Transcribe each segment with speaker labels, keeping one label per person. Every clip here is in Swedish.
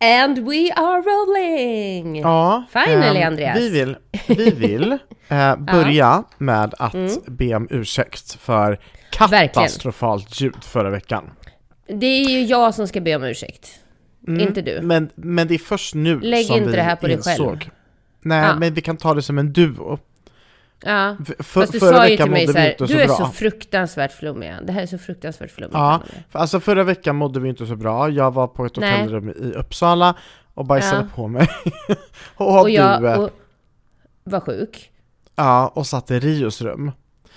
Speaker 1: And we are rolling!
Speaker 2: Ja,
Speaker 1: Finally,
Speaker 2: ehm,
Speaker 1: Andreas.
Speaker 2: Vi vill, vi vill eh, börja med att be om ursäkt för katastrofalt ljud förra veckan.
Speaker 1: Det är ju jag som ska be om ursäkt. Inte du.
Speaker 2: Men, men det är först nu
Speaker 1: Lägg
Speaker 2: som
Speaker 1: inte
Speaker 2: vi
Speaker 1: det här på dig
Speaker 2: insåg.
Speaker 1: själv.
Speaker 2: Nej,
Speaker 1: Ja.
Speaker 2: men vi kan ta det som en duo.
Speaker 1: Ja.
Speaker 2: För,
Speaker 1: Fast du
Speaker 2: förra
Speaker 1: sa ju
Speaker 2: veckan
Speaker 1: till mig så här, du
Speaker 2: så
Speaker 1: är
Speaker 2: bra.
Speaker 1: så fruktansvärt flummig. Det här är så fruktansvärt flummigt.
Speaker 2: Ja, för alltså förra veckan mådde vi inte så bra. Jag var på ett
Speaker 1: Nej.
Speaker 2: hotellrum i Uppsala och bajsade
Speaker 1: Ja.
Speaker 2: på mig. och,
Speaker 1: Och jag
Speaker 2: du eh,
Speaker 1: och, var sjuk.
Speaker 2: ja, och satt i Rios rum.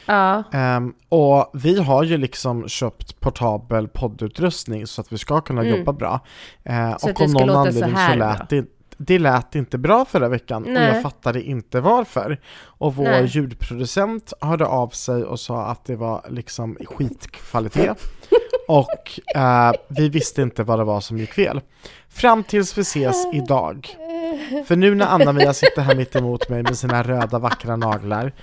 Speaker 1: Ja.
Speaker 2: Ehm, och vi har ju liksom köpt portabel poddutrustning så att vi ska kunna
Speaker 1: Mm.
Speaker 2: jobba bra. Eh,
Speaker 1: Så att
Speaker 2: och
Speaker 1: det
Speaker 2: av
Speaker 1: ska
Speaker 2: någon
Speaker 1: låta så
Speaker 2: anledning så,
Speaker 1: här
Speaker 2: lät det, det lät inte bra förra veckan och
Speaker 1: Nej.
Speaker 2: jag fattade inte varför. Och vår
Speaker 1: Nej.
Speaker 2: ljudproducent hörde av sig och sa att det var liksom skitkvalitet. och eh, vi visste inte vad det var som gick fel. Fram tills vi ses idag. För nu när Anna-Mia sitter här mitt emot mig med sina röda vackra naglar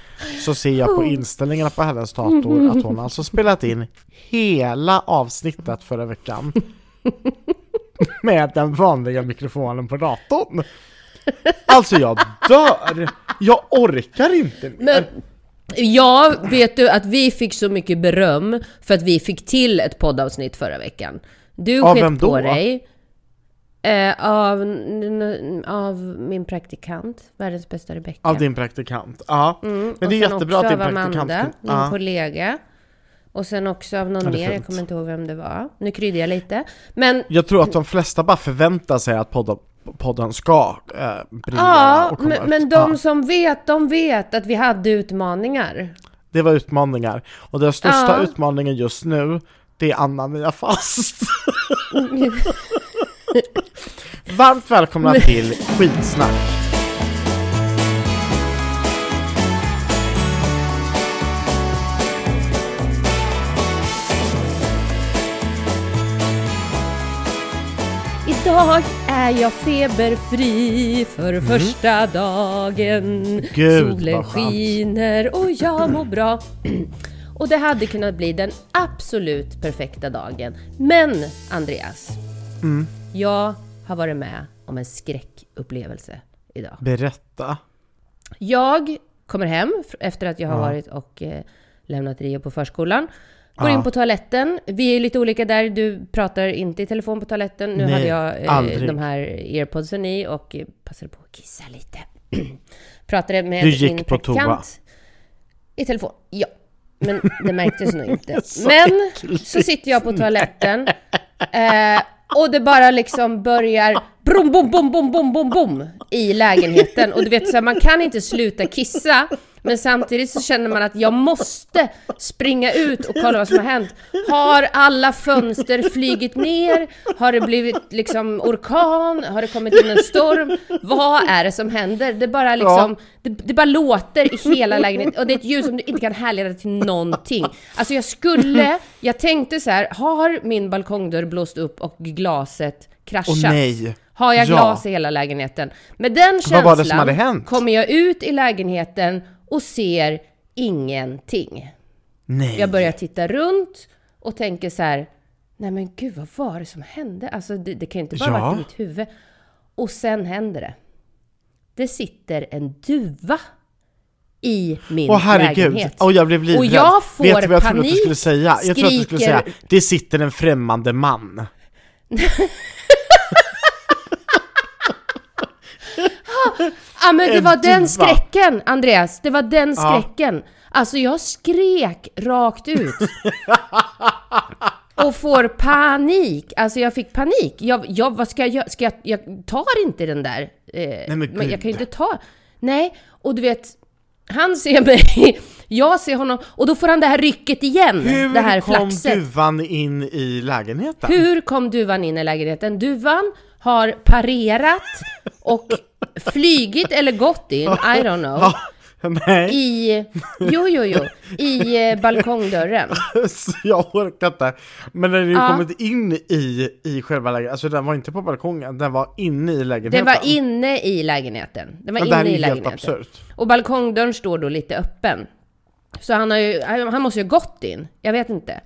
Speaker 2: så ser jag på inställningarna på hennes dator att hon alltså spelat in hela avsnittet förra veckan med den vanliga mikrofonen på datorn. Alltså jag dör! Jag orkar inte mer.
Speaker 1: Men ja, vet du att vi fick så mycket beröm för att vi fick till ett poddavsnitt förra veckan. Du
Speaker 2: Av vem då?
Speaker 1: på dig. Eh, av, av min praktikant, världens bästa Rebecka.
Speaker 2: Av din praktikant. Ja. Men
Speaker 1: Mm, Och
Speaker 2: det är jättebra att din praktikant...
Speaker 1: Amanda, min
Speaker 2: ja.
Speaker 1: kollega. Och sen också av någon
Speaker 2: Ja,
Speaker 1: mer, jag kommer inte ihåg vem det var. Nu kryddar jag lite. Men
Speaker 2: Jag tror att de flesta bara förväntar sig att podden, podden ska eh, briljera
Speaker 1: Ja,
Speaker 2: och komma
Speaker 1: men,
Speaker 2: ut.
Speaker 1: men de
Speaker 2: Ja.
Speaker 1: som vet, de vet att vi hade utmaningar.
Speaker 2: Det var utmaningar. Och den största
Speaker 1: Ja.
Speaker 2: utmaningen just nu, det är Anna-Mia Fast. Varmt välkomna till Skitsnack.
Speaker 1: Idag är jag feberfri för första dagen.
Speaker 2: Mm. Gud,
Speaker 1: Solen skiner och jag mår bra. Och det hade kunnat bli den absolut perfekta dagen. Men Andreas,
Speaker 2: Mm.
Speaker 1: jag har varit med om en skräckupplevelse idag.
Speaker 2: Berätta.
Speaker 1: Jag kommer hem efter att jag har varit och eh, lämnat Rio på förskolan. Går
Speaker 2: Ja.
Speaker 1: in på toaletten. Vi är lite olika där. Du pratar inte i telefon på toaletten. Nu
Speaker 2: Nej,
Speaker 1: hade jag eh,
Speaker 2: aldrig.
Speaker 1: de här airpodsen i och passade på att kissa lite. Pratade med
Speaker 2: Du gick
Speaker 1: min
Speaker 2: på toa.
Speaker 1: I telefon, ja. Men det märktes nog inte.
Speaker 2: Så
Speaker 1: Men så sitter jag på toaletten. Eh, och det bara liksom börjar brom, bom, bom, bom, bom, bom, bom i lägenheten. Och du vet, så här, man kan inte sluta kissa. Men samtidigt så känner man att jag måste springa ut och kolla vad som har hänt. Har alla fönster flygit ner? Har det blivit liksom orkan? Har det kommit in en storm? Vad är det som händer? Det bara liksom, det, det bara låter i hela lägenheten och det är ett ljud som du inte kan härleda till någonting. Alltså jag skulle, jag tänkte så här, har min balkongdörr blåst upp och glaset kraschat?
Speaker 2: Åh nej!
Speaker 1: Har jag
Speaker 2: Ja.
Speaker 1: glas i hela lägenheten? Med den känslan kommer jag ut i lägenheten och ser ingenting.
Speaker 2: Nej.
Speaker 1: Jag börjar titta runt och tänker så här, nej men gud vad var det som hände? Alltså det, det kan ju inte bara
Speaker 2: Ja.
Speaker 1: varit i mitt huvud. Och sen händer det. Det sitter en duva i min
Speaker 2: Åh herregud,
Speaker 1: lägenhet.
Speaker 2: och jag blev livrädd.
Speaker 1: Och jag får
Speaker 2: Vet du vad jag trodde att du
Speaker 1: panik,
Speaker 2: skulle säga? Jag trodde att du skulle säga, det sitter en främmande man.
Speaker 1: Ja men det var den skräcken, Andreas. Det var den
Speaker 2: Ja.
Speaker 1: skräcken. Alltså jag skrek rakt ut. Och får panik. Alltså jag fick panik. Jag, jag, vad ska jag göra? Ska jag, jag tar inte den där. Eh,
Speaker 2: men
Speaker 1: jag kan ju inte ta... Nej, och du vet, han ser mig, jag ser honom, och då får han det här rycket igen.
Speaker 2: Hur
Speaker 1: det här
Speaker 2: kom
Speaker 1: flaxet.
Speaker 2: duvan in i lägenheten?
Speaker 1: Hur kom duvan in i lägenheten? Duvan har parerat och flygit eller gått in, I don't know,
Speaker 2: nej,
Speaker 1: i, jo, jo, jo, i eh, balkongdörren.
Speaker 2: så jag orkar inte. Men när du
Speaker 1: Ja.
Speaker 2: kommit in i, i själva lägenheten, alltså den var inte på balkongen, den var inne i lägenheten.
Speaker 1: Den var inne i lägenheten. Den var
Speaker 2: Men det här
Speaker 1: inne
Speaker 2: är
Speaker 1: i
Speaker 2: ju helt
Speaker 1: lägenheten.
Speaker 2: absurt.
Speaker 1: Och balkongdörren står då lite öppen. Så han, har ju, han måste ju ha gått in, jag vet inte.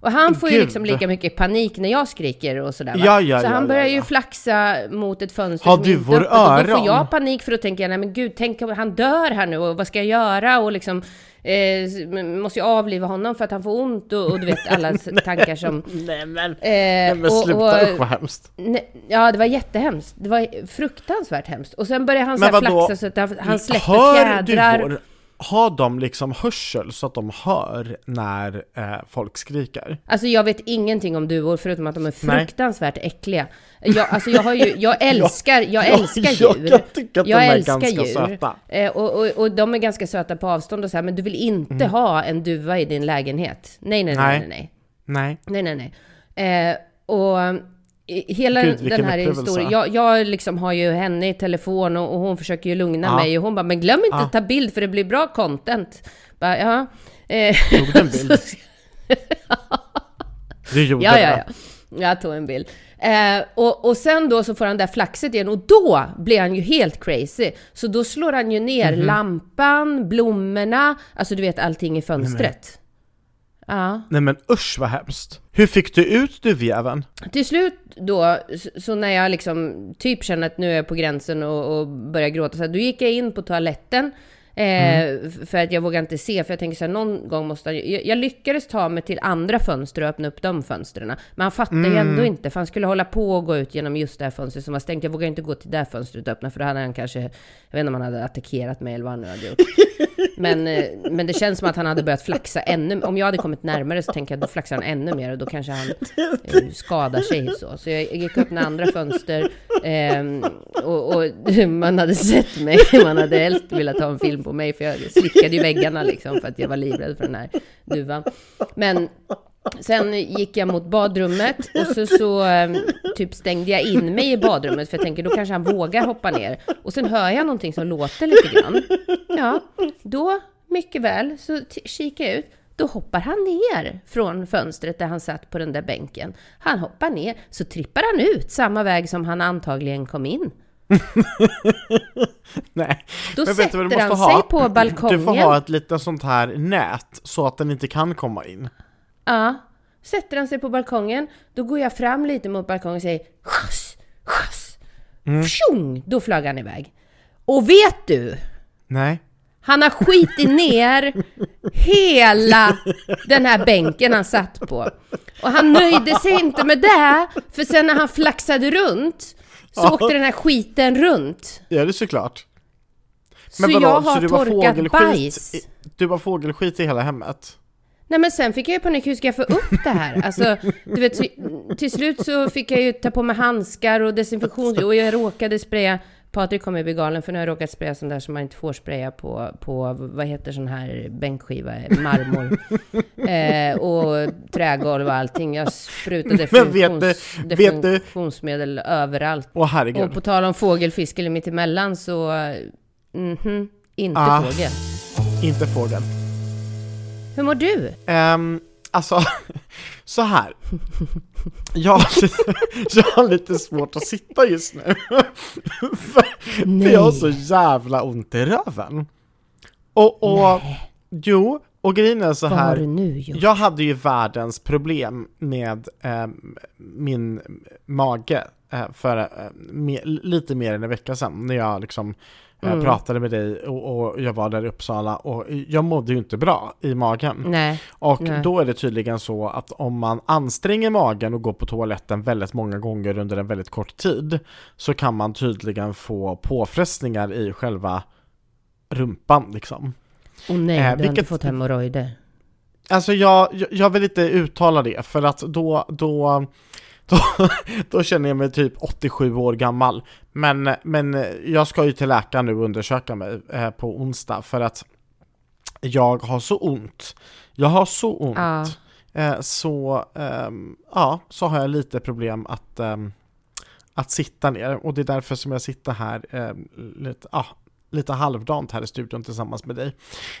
Speaker 1: Och han får ju
Speaker 2: Gud.
Speaker 1: liksom lika mycket panik när jag skriker och sådär va?
Speaker 2: Ja, ja,
Speaker 1: Så
Speaker 2: ja,
Speaker 1: han
Speaker 2: ja,
Speaker 1: börjar
Speaker 2: ja.
Speaker 1: ju flaxa mot ett fönster
Speaker 2: Har
Speaker 1: som
Speaker 2: du
Speaker 1: inte är
Speaker 2: vår
Speaker 1: öppet. Och då
Speaker 2: öron?
Speaker 1: får jag panik för att tänka, nej men gud, tänk om han dör här nu och vad ska jag göra? Och liksom, eh, måste jag avliva honom för att han får ont? Och, och du vet alla tankar som...
Speaker 2: Nej men,
Speaker 1: Eh,
Speaker 2: nej, men
Speaker 1: och-
Speaker 2: sluta,
Speaker 1: och-
Speaker 2: usch vad hemskt.
Speaker 1: Nej, ja, det var jättehemskt. Det var fruktansvärt hemskt. Och sen började han så flaxa så att han,
Speaker 2: Hör
Speaker 1: fjädrar.
Speaker 2: du vår, har de liksom hörsel så att de hör när eh, folk skriker?
Speaker 1: Alltså jag vet ingenting om duvor förutom att de är
Speaker 2: Nej.
Speaker 1: fruktansvärt äckliga. Jag, alltså jag har ju, jag älskar, jag älskar
Speaker 2: jag,
Speaker 1: djur.
Speaker 2: Jag tycker att
Speaker 1: Jag
Speaker 2: de är
Speaker 1: älskar
Speaker 2: ganska
Speaker 1: djur.
Speaker 2: söta.
Speaker 1: Eh, och, och, och de är ganska söta på avstånd och så här, men du vill inte
Speaker 2: Mm.
Speaker 1: ha en duva i din lägenhet. Nej, nej, nej,
Speaker 2: Nej.
Speaker 1: nej, nej.
Speaker 2: Nej.
Speaker 1: Nej, nej, nej. Eh, och hela
Speaker 2: Gud,
Speaker 1: den här historien, jag, jag liksom har ju henne i telefon och, och hon försöker ju lugna
Speaker 2: Ja.
Speaker 1: mig och hon bara, men glöm inte
Speaker 2: Ja.
Speaker 1: att ta bild för det blir bra content. Bara, ja. Eh,
Speaker 2: Tog du en bild? Du gjorde
Speaker 1: ja, ja, ja. Jag tog en bild. Eh, och, och sen då så får han det där flaxet igen och då blir han ju helt crazy. Så då slår han ju ner
Speaker 2: Mhm.
Speaker 1: lampan, blommorna, alltså du vet allting i fönstret. Ja.
Speaker 2: Nej men usch vad hemskt. Hur fick du ut duvjäveln?
Speaker 1: Till slut då, så- när jag liksom typ känner att nu är jag på gränsen och, och börjar gråta, så här, då gick jag in på toaletten. Eh, f- För att jag vågar inte se, för jag tänker så här, någon gång måste han, jag, jag lyckades ta mig till andra fönster och öppna upp de fönstren. Men han fattade ju ändå inte, för han skulle hålla på och gå ut genom just det här fönstret som var stängt. Jag vågar inte gå till det här fönstret och öppna, för då hade han kanske, jag vet inte om han hade attackerat mig eller vad han nu hade gjort. Men, eh, men det känns som att han hade börjat flaxa ännu Om jag hade kommit närmare så tänker jag att då flaxar han ännu mer och då kanske han eh, skadar sig så. Så jag gick upp med andra fönster ehm, och, och man hade sett mig. Man hade helst velat ta en film på mig för jag slickade ju väggarna liksom för att jag var livrädd för den här duvan. Men Sen gick jag mot badrummet och så, så ehm, typ stängde jag in mig i badrummet för jag tänker då kanske han vågar hoppa ner. Och sen hör jag någonting som låter lite grann. Ja, då mycket väl så kikar jag ut. Då hoppar han ner från fönstret där han satt på den där bänken. Han hoppar ner, så trippar han ut samma väg som han antagligen kom in.
Speaker 2: Nej.
Speaker 1: Då
Speaker 2: Men vet du
Speaker 1: sätter han
Speaker 2: måste
Speaker 1: sig
Speaker 2: ha?
Speaker 1: på
Speaker 2: Du får
Speaker 1: balkongen.
Speaker 2: ha ett litet sånt här nät så att den inte kan komma in.
Speaker 1: Ja, sätter han sig på balkongen, då går jag fram lite mot balkongen och säger schass, schass, Pshung! Då flög han iväg. Och vet du?
Speaker 2: Nej.
Speaker 1: Han har skitit ner hela den här bänken han satt på. Och han nöjde sig inte med det, för sen när han flaxade runt så
Speaker 2: Ja.
Speaker 1: åkte den här skiten runt.
Speaker 2: Ja, det är såklart.
Speaker 1: Så jag har
Speaker 2: du var
Speaker 1: torkat
Speaker 2: fågelskit
Speaker 1: bajs.
Speaker 2: i- Du var fågelskit i hela hemmet?
Speaker 1: Nej men sen fick jag ju panik, hur ska jag få upp det här? Alltså, du vet, till, slut så fick jag ju ta på mig handskar och desinfektions... Och jag råkade spraya... Patrik kommer bli galen för nu har jag råkat spraya sån där som man inte får spraya på, på vad heter sån här bänkskiva, marmor. eh, och trägolv och allting. Jag sprutade
Speaker 2: Men vet du-
Speaker 1: överallt.
Speaker 2: Åh herregud.
Speaker 1: Och på tal om fågelfisk eller mittemellan så... Mhm, inte
Speaker 2: Ah.
Speaker 1: fågel.
Speaker 2: Inte fågel.
Speaker 1: Hur mår du?
Speaker 2: Um, alltså, så här. Jag har, lite, jag har lite svårt att sitta just nu. för, för jag har så jävla ont i röven. Och, och jo, och grejen är så
Speaker 1: Vad har
Speaker 2: här.
Speaker 1: du nu gjort?
Speaker 2: Jag hade ju världens problem med ehm, min mage eh, för eh, me- lite mer än en vecka sedan när jag liksom
Speaker 1: Mm.
Speaker 2: pratade med dig och, och jag var där i Uppsala och jag mådde ju inte bra i magen.
Speaker 1: Nej.
Speaker 2: Och
Speaker 1: Nej.
Speaker 2: då är det tydligen så att om man anstränger magen och går på toaletten väldigt många gånger under en väldigt kort tid så kan man tydligen få påfrestningar i själva rumpan liksom.
Speaker 1: Åh nej,
Speaker 2: Eh,
Speaker 1: du har inte
Speaker 2: vilket-
Speaker 1: fått hemorrojder.
Speaker 2: Alltså jag, jag, jag vill inte uttala det för att då, då, då, då känner jag mig typ 87 år gammal. Men, men jag ska ju till läkaren nu och undersöka mig eh, på onsdag för att jag har så ont. Jag har så ont.
Speaker 1: Ja.
Speaker 2: Eh, så, ehm, ja, så har jag lite problem att, ehm, att sitta ner och det är därför som jag sitter här ehm, lite, ja, lite halvdant här i studion tillsammans med dig.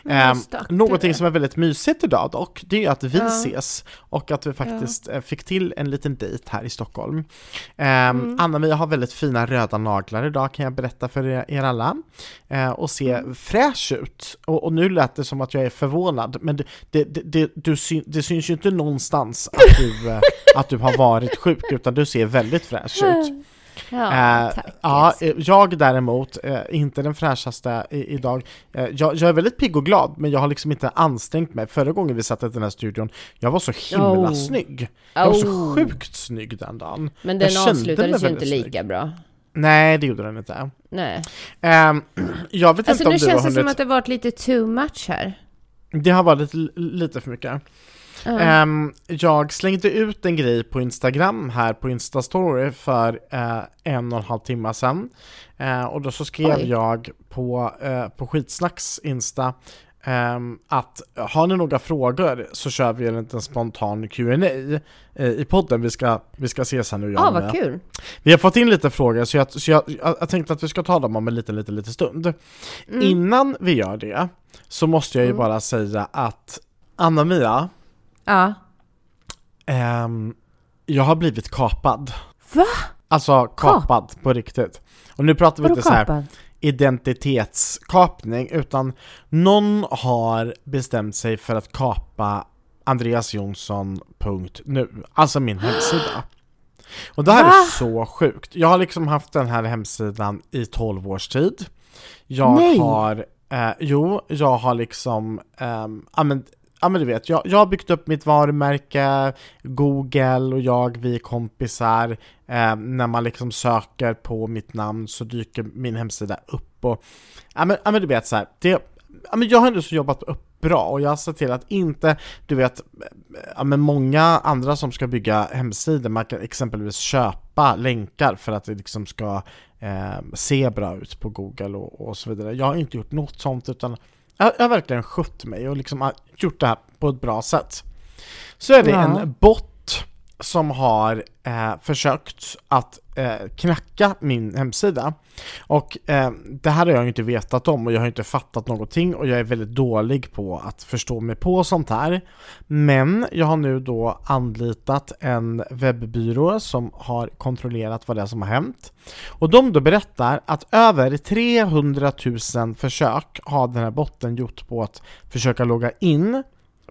Speaker 2: Eh, någonting som är väldigt mysigt idag dock, det är att vi
Speaker 1: Ja.
Speaker 2: ses och att vi faktiskt eh, fick till en liten dejt här i Stockholm. Eh,
Speaker 1: Mm.
Speaker 2: Anna-Mia har väldigt fina röda naglar idag kan jag berätta för er, alla. Eh, och ser
Speaker 1: Mm.
Speaker 2: fräsch ut. Och, och nu lät det som att jag är förvånad, men det, det, det, det, du syn, det syns ju inte någonstans att du, eh, att du har varit sjuk, utan du ser väldigt fräsch ut.
Speaker 1: Ja,
Speaker 2: Eh,
Speaker 1: tack.
Speaker 2: ja, eh, jag däremot, eh, inte den fräschaste i, idag. Eh, jag, jag är väldigt pigg och glad, men jag har liksom inte ansträngt mig. Förra gången vi satt i den här studion, jag var så himla
Speaker 1: Oh.
Speaker 2: snygg. Jag var så
Speaker 1: Oh.
Speaker 2: sjukt snygg den dagen.
Speaker 1: Men den
Speaker 2: jag
Speaker 1: avslutades ju inte lika
Speaker 2: snygg.
Speaker 1: bra.
Speaker 2: Nej, det gjorde den inte.
Speaker 1: Nej.
Speaker 2: Ehm, jag vet
Speaker 1: Alltså
Speaker 2: inte om
Speaker 1: nu
Speaker 2: du har
Speaker 1: känns det
Speaker 2: hunnit...
Speaker 1: som att det varit lite too much här.
Speaker 2: Det har varit li- lite för mycket. Ehm, jag slängde ut en grej på Instagram här på Instastory för eh, en och en halv timme sedan. Eh, och då så skrev
Speaker 1: Oj.
Speaker 2: jag på, eh, på Skitsnacks Insta ehm, att har ni några frågor så kör vi en liten spontan Q&A i podden. Vi ska, vi ska ses här nu jag
Speaker 1: Ja,
Speaker 2: och
Speaker 1: vad kul.
Speaker 2: Vi har fått in lite frågor så jag, så jag, jag, jag tänkte att vi ska ta dem om en liten, liten, liten stund.
Speaker 1: Mm.
Speaker 2: Innan vi gör det så måste jag ju
Speaker 1: Mm.
Speaker 2: bara säga att Anna-Mia,
Speaker 1: Ja.
Speaker 2: ehm, jag har blivit kapad.
Speaker 1: Va?
Speaker 2: Alltså kapad på riktigt. Och nu pratar vi
Speaker 1: Vadå
Speaker 2: inte så här
Speaker 1: kapad?
Speaker 2: identitetskapning, utan någon har bestämt sig för att kapa andreasjonsson.nu, alltså min hemsida. Och det här
Speaker 1: Va?
Speaker 2: är så sjukt. Jag har liksom haft den här hemsidan i 12 års tid. Jag
Speaker 1: Nej.
Speaker 2: har, eh, jo, jag har liksom, ja men, ja men du vet, jag, jag har byggt upp mitt varumärke, Google och jag, vi är kompisar. Eh, när man liksom söker på mitt namn så dyker min hemsida upp och, ja men, ja, men du vet så här, det, ja men jag har ändå så jobbat upp bra och jag har sett till att inte, du vet, ja men många andra som ska bygga hemsidor, man kan exempelvis köpa länkar för att det liksom ska eh, se bra ut på Google och, och så vidare. Jag har inte gjort något sånt utan jag, jag har verkligen skött mig och liksom gjort det här på ett bra sätt. Så är det
Speaker 1: Ja.
Speaker 2: en bot som har eh, försökt att eh, knacka min hemsida. Och eh, det här har jag inte vetat om och jag har inte fattat någonting och jag är väldigt dålig på att förstå mig på sånt här. Men jag har nu då anlitat en webbyrå som har kontrollerat vad det är som har hänt. Och de då berättar att över 300 000 försök har den här botten gjort på att försöka logga in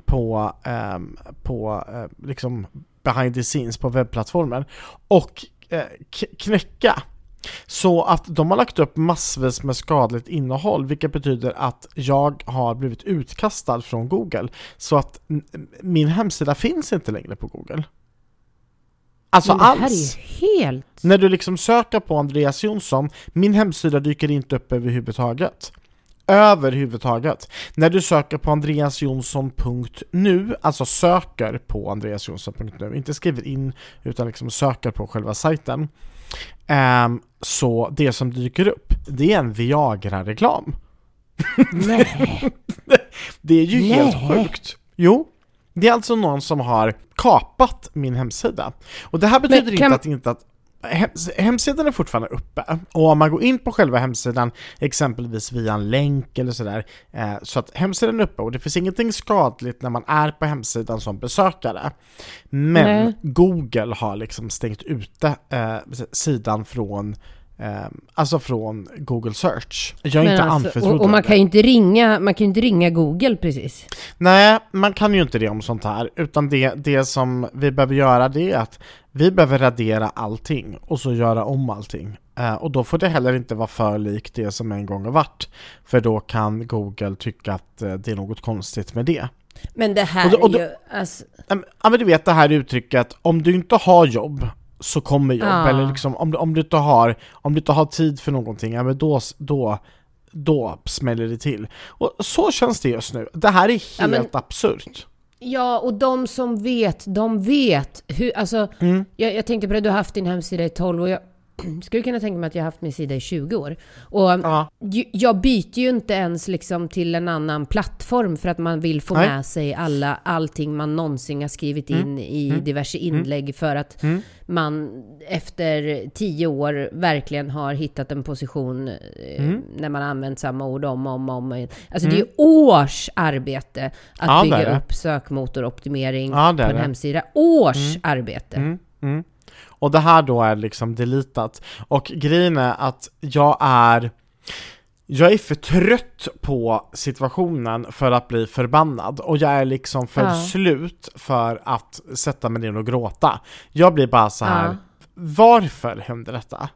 Speaker 2: på, ehm, på eh, liksom behind the scenes på webbplattformen och eh, knäcka. Så att de har lagt upp massvis med skadligt innehåll vilket betyder att jag har blivit utkastad från Google. Så att min hemsida finns inte längre på Google. Alltså
Speaker 1: Men det här
Speaker 2: alls!
Speaker 1: är ju helt...
Speaker 2: När du liksom söker på Andreas Jonsson, min hemsida dyker inte upp överhuvudtaget. Överhuvudtaget. När du söker på andreasjonsson.nu, alltså söker på andreasjonsson.nu, inte skriver in utan liksom söker på själva sajten. ehm, så det som dyker upp, det är en Viagra-reklam.
Speaker 1: Nej.
Speaker 2: Det är ju helt
Speaker 1: Nej.
Speaker 2: sjukt. Jo, det är alltså någon som har kapat min hemsida. Och det här betyder
Speaker 1: kan-
Speaker 2: inte att inte att Hemsidan är fortfarande uppe och om man går in på själva hemsidan exempelvis via en länk eller sådär eh, så att hemsidan är uppe och det finns ingenting skadligt när man är på hemsidan som besökare. Men
Speaker 1: Nej.
Speaker 2: Google har liksom stängt ute eh, sidan från alltså från Google Search. Jag är
Speaker 1: Men
Speaker 2: inte
Speaker 1: alltså,
Speaker 2: anförtrodd
Speaker 1: och, och man kan ju inte ringa, man kan ju inte ringa Google precis.
Speaker 2: Nej, man kan ju inte det om sånt här, utan det, det som vi behöver göra det är att vi behöver radera allting och så göra om allting. Eh, och då får det heller inte vara för likt det som en gång har varit, för då kan Google tycka att eh, det är något konstigt med det.
Speaker 1: Men det här
Speaker 2: Och då- och då-
Speaker 1: är ju, alltså,
Speaker 2: Ehm, Ja men du vet det här uttrycket, om du inte har jobb så kommer jobb,
Speaker 1: Ja.
Speaker 2: eller liksom om, du- om, du inte har, om du inte har tid för någonting, ja men då, då, då smäller det till. Och så känns det just nu. Det här är helt
Speaker 1: Ja, men-
Speaker 2: absurt.
Speaker 1: ja och de som vet, de vet hur, alltså,
Speaker 2: Mm.
Speaker 1: jag, jag tänkte på det, du har haft din hemsida i 12 och jag, skulle kunna tänka mig att jag har haft min sida i 20 år. Och
Speaker 2: Ja.
Speaker 1: jag byter ju inte ens liksom till en annan plattform för att man vill få
Speaker 2: Nej.
Speaker 1: med sig alla, allting man någonsin har skrivit in i diverse inlägg för att
Speaker 2: Mm.
Speaker 1: man efter tio år verkligen har hittat en position eh,
Speaker 2: Mm.
Speaker 1: när man använt samma ord om och om, om. Alltså det är ju års arbete att
Speaker 2: Ja,
Speaker 1: bygga upp sökmotoroptimering
Speaker 2: Ja,
Speaker 1: på en hemsida. Års arbete.
Speaker 2: Och det här då är liksom deletat. Och grejen är att jag är jag är för trött på situationen för att bli förbannad och jag är liksom för
Speaker 1: Ja.
Speaker 2: slut för att sätta mig ner och gråta. Jag blir bara så här.
Speaker 1: Ja.
Speaker 2: varför hände detta?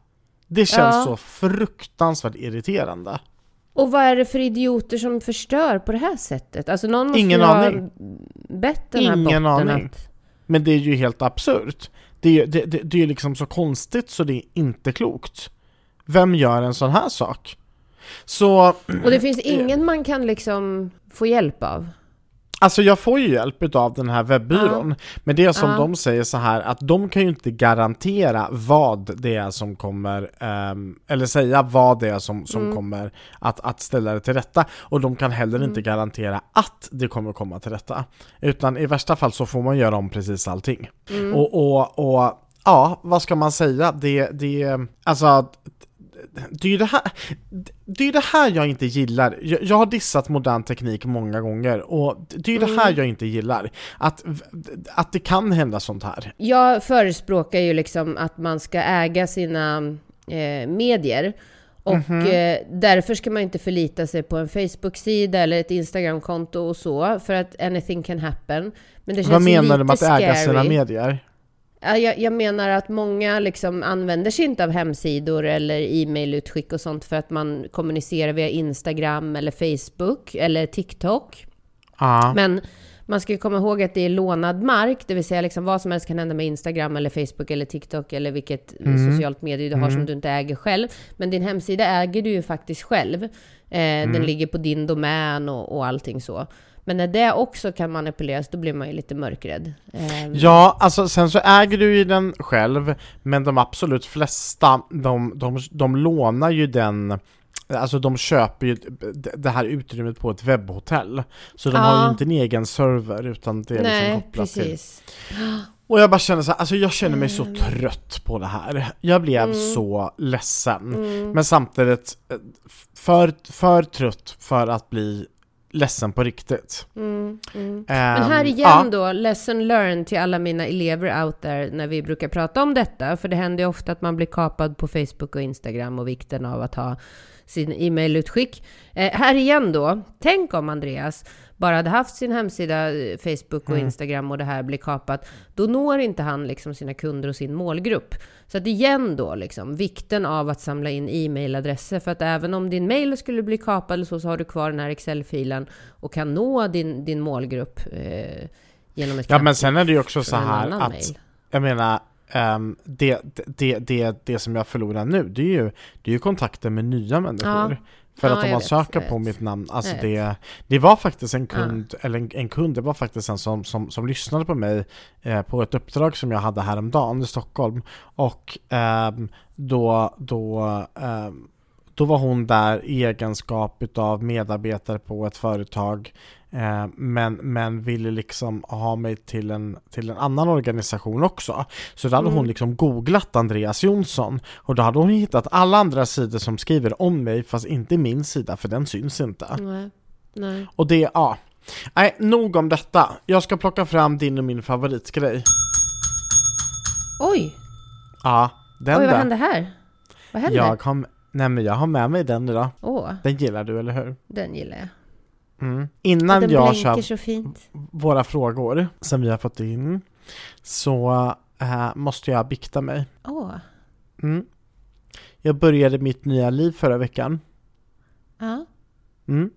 Speaker 2: Det känns
Speaker 1: Ja.
Speaker 2: så fruktansvärt irriterande.
Speaker 1: Och vad är det för idioter som förstör på det här sättet? Alltså någon måste
Speaker 2: Ingen
Speaker 1: ju ha
Speaker 2: aning.
Speaker 1: bett den här
Speaker 2: Ingen
Speaker 1: botten
Speaker 2: aning.
Speaker 1: att...
Speaker 2: Men det är ju helt absurt. Det är ju det, det, det är liksom så konstigt så det är inte klokt. Vem gör en sån här sak? Så,
Speaker 1: Och det finns ingen man kan liksom få hjälp av?
Speaker 2: Alltså jag får ju hjälp av den här webbyrån, men det är som
Speaker 1: Ja.
Speaker 2: de säger så här att de kan ju inte garantera vad det är som kommer, ehm, eller säga vad det är som, som
Speaker 1: Mm.
Speaker 2: kommer att, att ställa det till rätta, och de kan heller inte garantera att det kommer komma till rätta. Utan i värsta fall så får man göra om precis allting.
Speaker 1: Mm.
Speaker 2: Och, och, och ja, vad ska man säga? Det, det, alltså, det är ju det här, det är det här jag inte gillar. Jag, jag har dissat modern teknik många gånger och det är ju det här jag inte gillar. Att, att det kan hända sånt här.
Speaker 1: Jag förespråkar ju liksom att man ska äga sina eh, medier. Och
Speaker 2: Mhm.
Speaker 1: eh, därför ska man inte förlita sig på en Facebook-sida eller ett Instagram-konto och så, för att anything can happen. Men det känns
Speaker 2: Vad menar du med att äga sina medier?
Speaker 1: Ja, jag, jag menar att många liksom använder sig inte av hemsidor eller e-mailutskick och sånt för att man kommunicerar via Instagram eller Facebook eller TikTok.
Speaker 2: Ja.
Speaker 1: Men man ska ju komma ihåg att det är lånad mark, det vill säga liksom vad som helst kan hända med Instagram eller Facebook eller TikTok eller vilket
Speaker 2: Mm.
Speaker 1: socialt medie du har som du inte äger själv. Men din hemsida äger du ju faktiskt själv. Eh,
Speaker 2: Mm.
Speaker 1: Den ligger på din domän och, och allting så. Men när det också kan manipuleras, då blir man ju lite mörkrädd. Eh,
Speaker 2: Ja, alltså sen så äger du ju den själv, men de absolut flesta, de, de, de lånar ju den Alltså de köper ju det här utrymmet på ett webbhotell. Så de
Speaker 1: Ja.
Speaker 2: har ju inte en egen server utan det är
Speaker 1: Nej,
Speaker 2: liksom kopplat till
Speaker 1: precis.
Speaker 2: Och jag bara känner så här, alltså jag känner mig så
Speaker 1: Mm.
Speaker 2: trött på det här. Jag blev
Speaker 1: Mm.
Speaker 2: så ledsen.
Speaker 1: Mm.
Speaker 2: Men samtidigt eh, för, för trött för att bli ledsen på riktigt.
Speaker 1: Mm, mm.
Speaker 2: Men
Speaker 1: Men här igen då, lesson learned till alla mina elever out there när vi brukar prata om detta. För det händer ju ofta att man blir kapad på Facebook och Instagram och vikten av att ha sin e-mailutskick. Eh, här igen då, tänk om Andreas bara hade haft sin hemsida, eh, Facebook och
Speaker 2: Mm.
Speaker 1: Instagram och det här blir kapat. Då når inte han liksom sina kunder och sin målgrupp. Så att igen då, liksom, vikten av att samla in e-mailadresser. För att även om din mail skulle bli kapad eller så, så har du kvar den här Excel-filen och kan nå din, din målgrupp eh, genom ett
Speaker 2: Ja men sen är det ju också så här att
Speaker 1: mail.
Speaker 2: Jag menar, ehm, det, det, det, det som jag förlorar nu, det är ju, det är ju kontakten med nya människor.
Speaker 1: Ja.
Speaker 2: För
Speaker 1: Ja,
Speaker 2: att om man
Speaker 1: vet,
Speaker 2: söker på mitt namn, alltså det, det var faktiskt en kund, eller en, en kund, det var faktiskt en som, som, som lyssnade på mig eh, på ett uppdrag som jag hade häromdagen i Stockholm. Och ehm, då, då, ehm, då var hon där i egenskap utav medarbetare på ett företag eh, men, men ville liksom ha mig till en, till en annan organisation också. Så då hade hon
Speaker 1: Mm.
Speaker 2: liksom googlat Andreas Jonsson och då hade hon hittat alla andra sidor som skriver om mig fast inte min sida för den syns inte.
Speaker 1: Nej. Nej.
Speaker 2: Och det, ja. Nej, nog om detta. Jag ska plocka fram din och min favoritgrej.
Speaker 1: Oj!
Speaker 2: Ja, den
Speaker 1: Oj, vad
Speaker 2: där.
Speaker 1: hände här? Vad hände?
Speaker 2: Jag har, nej men jag har med mig den idag.
Speaker 1: Åh,
Speaker 2: Den gillar du, eller hur?
Speaker 1: den gillar jag.
Speaker 2: Mm. Innan jag kör
Speaker 1: så fint.
Speaker 2: våra frågor som vi har fått in så eh, måste jag bikta mig.
Speaker 1: Åh,
Speaker 2: Mm. Jag började mitt nya liv förra veckan.
Speaker 1: ja.
Speaker 2: Mm.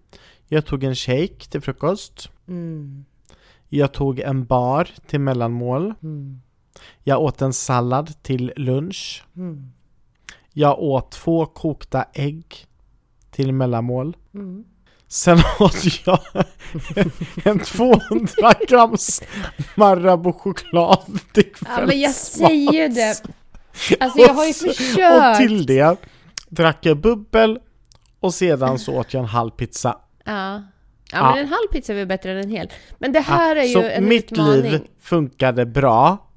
Speaker 2: Jag tog en shake till frukost.
Speaker 1: Mm.
Speaker 2: Jag tog en bar till mellanmål.
Speaker 1: Mm.
Speaker 2: Jag åt en sallad till lunch.
Speaker 1: Mm.
Speaker 2: Jag åt två kokta ägg till mellanmål.
Speaker 1: Mm.
Speaker 2: Sen åt jag en 200 grams Marabou choklad till
Speaker 1: Ja, men jag säger det. Alltså jag har ju
Speaker 2: så-
Speaker 1: försökt.
Speaker 2: Och till det drack jag bubbel och sedan så åt jag en halv pizza.
Speaker 1: Ja. Ja,
Speaker 2: Ja.
Speaker 1: men en halv pizza är väl bättre än en hel. Men det här är ju
Speaker 2: så
Speaker 1: en
Speaker 2: mitt
Speaker 1: utmaning.
Speaker 2: liv funkade bra,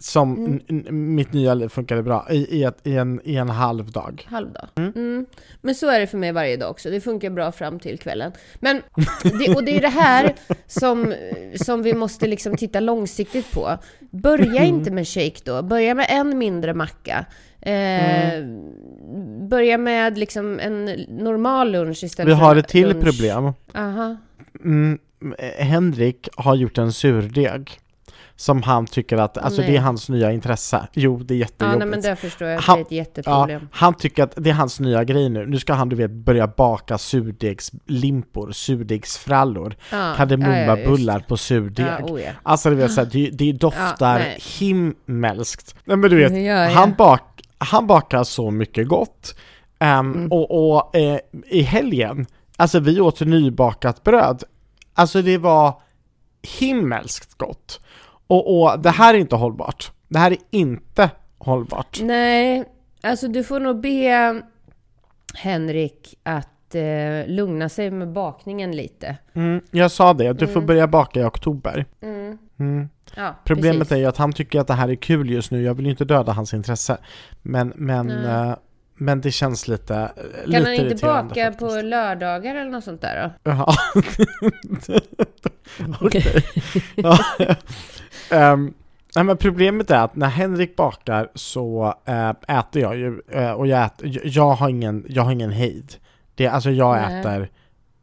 Speaker 2: som
Speaker 1: Mm.
Speaker 2: mitt nya liv funkade bra i, i, ett, i, en, i en halv dag.
Speaker 1: Halvdag. Mm. Men så är det för mig varje dag också. Det funkar bra fram till kvällen. Men, det, och det är det här som, som vi måste liksom titta långsiktigt på. Börja inte med shake då. Börja med en mindre macka. Eh, Börja med liksom en normal lunch istället
Speaker 2: Vi har ett till
Speaker 1: lunch.
Speaker 2: problem.
Speaker 1: Aha.
Speaker 2: Mm, Henrik har gjort en surdeg. Som han tycker att, alltså
Speaker 1: Nej.
Speaker 2: det är hans nya intresse. Jo, det är
Speaker 1: Ja,
Speaker 2: jättejobbigt.
Speaker 1: nej, men det förstår jag.
Speaker 2: Han-
Speaker 1: Det är ett
Speaker 2: Ja,
Speaker 1: jätteproblem.
Speaker 2: han tycker att det är hans nya grej nu. Nu ska han du vet börja baka surdegslimpor, surdegsfrallor,
Speaker 1: Ja,
Speaker 2: kardemummabullar
Speaker 1: ja, ja,
Speaker 2: på surdeg.
Speaker 1: Ja, oh ja.
Speaker 2: Alltså det, vill säga, det, det doftar
Speaker 1: nej.
Speaker 2: himmelskt. Nej men du vet,
Speaker 1: Ja, ja.
Speaker 2: Han, bak, han bakar så mycket gott. Ehm,
Speaker 1: Mm.
Speaker 2: Och, och eh, i helgen, alltså vi åt nybakat bröd. Alltså det var himmelskt gott. Och, och det här är inte hållbart. Det här är inte hållbart.
Speaker 1: Nej, alltså du får nog be Henrik att eh, lugna sig med bakningen lite.
Speaker 2: Mm, jag sa det, du får börja baka i oktober. Mm.
Speaker 1: Ja,
Speaker 2: Problemet
Speaker 1: precis.
Speaker 2: är ju att han tycker att det här är kul just nu, jag vill ju inte döda hans intresse. Men, men, eh, men det känns lite, eh,
Speaker 1: Kan
Speaker 2: lite
Speaker 1: han inte baka
Speaker 2: faktiskt.
Speaker 1: på lördagar eller något sånt där då?
Speaker 2: Jaha. Okej. Ehm, nej, men problemet är att när Henrik bakar så äh, äter jag ju, eh, och jag, äter, jag- jag, har ingen, jag har ingen hejd. Det, alltså jag
Speaker 1: Nej.
Speaker 2: äter,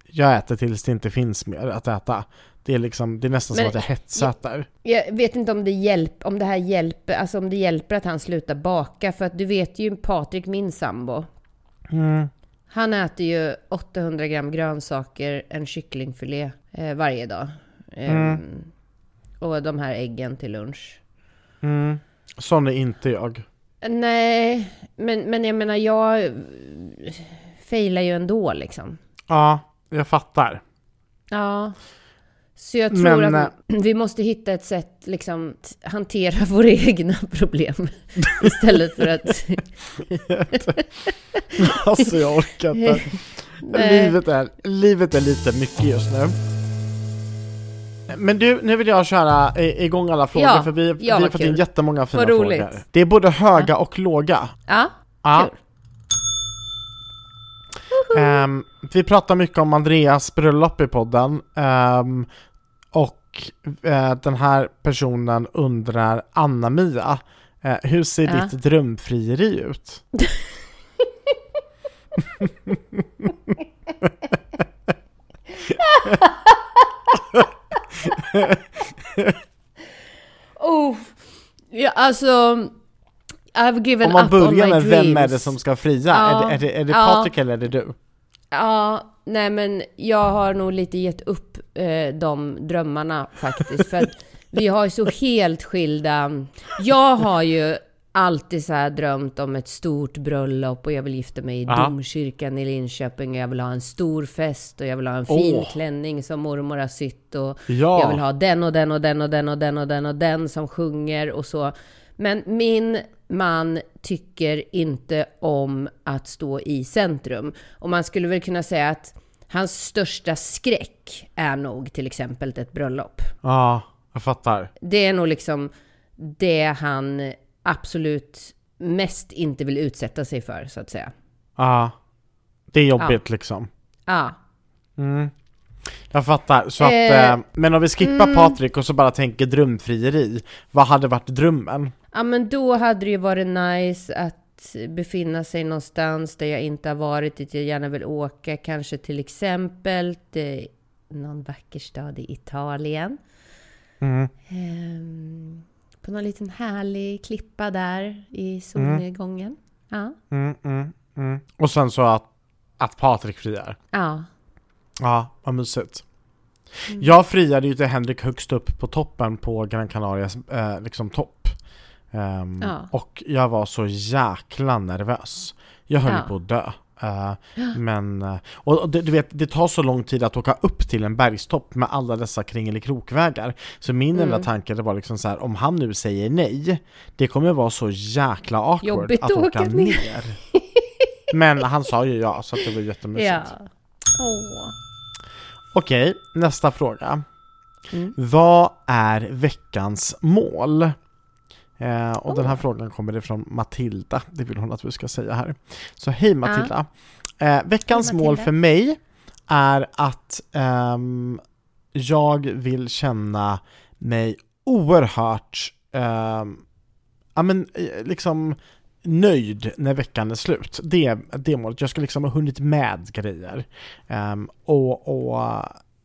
Speaker 2: jag äter tills det inte finns mer att äta. Det är liksom, det är nästan
Speaker 1: Men-
Speaker 2: som att jag hetsäter.
Speaker 1: Jag vet inte om det, hjälp, om det här hjälper, alltså om det hjälper att han slutar baka. För att du vet ju Patrik, min sambo.
Speaker 2: Mm.
Speaker 1: Han äter ju 800 gram grönsaker, en kycklingfilé eh, varje dag. Ehm, Och de här äggen till lunch.
Speaker 2: Mm. Sån är inte jag.
Speaker 1: Nej, men, men jag menar jag failar ju ändå liksom.
Speaker 2: Ja, jag fattar.
Speaker 1: Ja. Så jag tror
Speaker 2: Men,
Speaker 1: att vi måste hitta ett sätt liksom att hantera våra egna problem. Istället för att...
Speaker 2: Alltså jag orkar inte. Livet är, livet är lite mycket just nu. Men du, nu vill jag köra igång alla frågor
Speaker 1: Ja,
Speaker 2: för vi, vi
Speaker 1: ja,
Speaker 2: har
Speaker 1: vad
Speaker 2: fått in
Speaker 1: kul.
Speaker 2: jättemånga fina frågor. Det är både höga och låga.
Speaker 1: Ja,
Speaker 2: Ja.
Speaker 1: kul.
Speaker 2: Ehm, vi pratar mycket om Andreas bröllop i podden. Ehm, och eh, den här personen undrar, Anna-Mia, eh, hur ser
Speaker 1: Ja.
Speaker 2: ditt drömfrieri ut?
Speaker 1: Oh, ja, alltså... I've given
Speaker 2: Om man
Speaker 1: up
Speaker 2: börjar med vem är
Speaker 1: dreams.
Speaker 2: det som ska fria?
Speaker 1: Ja.
Speaker 2: Är det, är det, är det
Speaker 1: Ja.
Speaker 2: Patrik eller är det du?
Speaker 1: Ja, nej men jag har nog lite gett upp eh, de drömmarna faktiskt. För att vi har ju så helt skilda... Jag har ju alltid så här drömt om ett stort bröllop och jag vill gifta mig i
Speaker 2: Ja.
Speaker 1: domkyrkan i Linköping och jag vill ha en stor fest och jag vill ha en fin
Speaker 2: Åh.
Speaker 1: klänning som mormor har sytt och
Speaker 2: Ja.
Speaker 1: jag vill ha den och den och den och den och den och den och den som sjunger och så. Men min man tycker inte om att stå i centrum. Och man skulle väl kunna säga att hans största skräck är nog till exempel ett bröllop.
Speaker 2: Ja, jag fattar.
Speaker 1: Det är nog liksom det han absolut mest inte vill utsätta sig för, så att säga.
Speaker 2: Ja. Det är jobbigt liksom.
Speaker 1: Ja,
Speaker 2: Mm. Jag fattar. Så att,
Speaker 1: Eh,
Speaker 2: eh, men om vi skippar Patrik och så bara tänker drömfrieri. Vad hade varit drömmen?
Speaker 1: Ja, men då hade det ju varit nice att befinna sig någonstans där jag inte har varit, dit jag gärna vill åka. Kanske till exempel till någon vacker stad i Italien.
Speaker 2: Mm.
Speaker 1: Ehm, på någon liten härlig klippa där i solnedgången. Ja.
Speaker 2: Mm, mm, mm. Och sen så att, att Patrik friar.
Speaker 1: Ja.
Speaker 2: Ja, vad mysigt.
Speaker 1: Mm.
Speaker 2: Jag friade ju till Henrik högst upp på toppen på Gran Canarias eh, liksom topp. Ehm,
Speaker 1: Ja.
Speaker 2: Och jag var så jäkla nervös. Jag höll
Speaker 1: Ja.
Speaker 2: på att dö. Eh, men, eh, och du, du vet, det tar så lång tid att åka upp till en bergstopp med alla dessa kringelikrokvägar. Så min enda
Speaker 1: Mm.
Speaker 2: tanke det var liksom så här, om han nu säger nej, det kommer vara så jäkla awkward
Speaker 1: Jobbigt
Speaker 2: att åka,
Speaker 1: åka ner.
Speaker 2: ner. Men han sa ju ja, så det var jättemysigt.
Speaker 1: Ja.
Speaker 2: Okej, nästa fråga.
Speaker 1: Mm.
Speaker 2: Vad är veckans mål? Eh, och den här
Speaker 1: Åh.
Speaker 2: frågan kommer ifrån Matilda, det vill hon att vi ska säga här. Så hej Matilda! Eh, veckans
Speaker 1: Hej,
Speaker 2: mål
Speaker 1: Matilda.
Speaker 2: för mig är att ehm, jag vill känna mig oerhört, ehm, ja men eh, liksom nöjd när veckan är slut. Det det målet. Jag ska liksom ha hunnit med grejer. Ehm, och och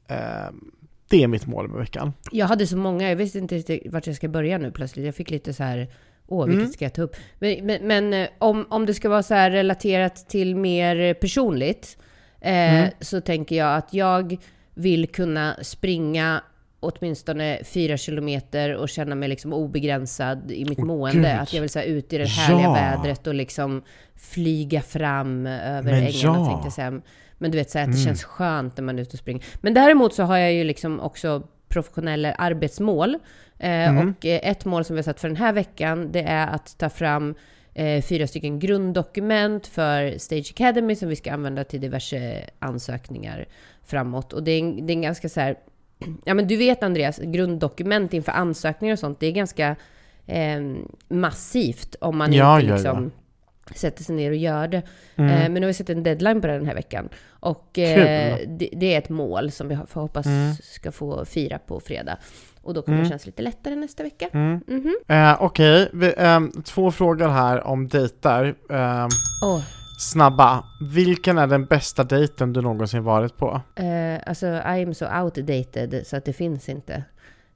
Speaker 2: ehm, det är mitt mål med veckan.
Speaker 1: Jag hade så många, jag visste inte riktigt vart jag ska börja nu plötsligt. Jag fick lite så här, åh, vilket
Speaker 2: Mm.
Speaker 1: ska jag ta upp? Men, men, men eh, om, om det ska vara så här relaterat till mer personligt, eh,
Speaker 2: Mm.
Speaker 1: så tänker jag att jag vill kunna springa åtminstone fyra kilometer och känna mig liksom obegränsad i mitt
Speaker 2: Åh,
Speaker 1: mående.
Speaker 2: Gud.
Speaker 1: Att jag vill så här ut i det härliga
Speaker 2: Ja.
Speaker 1: vädret och liksom flyga fram över
Speaker 2: Men
Speaker 1: ängarna
Speaker 2: ja.
Speaker 1: tänkte jag säga. Men du vet så här, att det
Speaker 2: Mm.
Speaker 1: känns skönt när man är ute och springer. Men däremot så har jag ju liksom också professionella arbetsmål. Eh,
Speaker 2: Mm.
Speaker 1: Och eh, ett mål som vi har satt för den här veckan, det är att ta fram eh, fyra stycken grunddokument för Stage Academy som vi ska använda till diverse ansökningar framåt. Och det är en, det är en ganska så här, ja men du vet Andreas, grunddokument inför ansökningar och sånt, det är ganska eh, massivt om man
Speaker 2: Ja,
Speaker 1: inte
Speaker 2: ja,
Speaker 1: liksom sätter sig ner och gör det.
Speaker 2: Mm.
Speaker 1: Eh, men nu har vi sett en deadline på det den här veckan. Och eh, det, det är ett mål som vi hoppas
Speaker 2: Mm.
Speaker 1: ska få fira på fredag. Och då kommer
Speaker 2: Mm.
Speaker 1: det kännas lite lättare nästa vecka.
Speaker 2: Mm.
Speaker 1: Mhm.
Speaker 2: Eh, Okej, vi- ehm, två frågor här om dejter. Ehm,
Speaker 1: Åh,
Speaker 2: snabba. Vilken är den bästa dejten du någonsin varit på?
Speaker 1: eh, alltså I am so outdated så att det finns inte.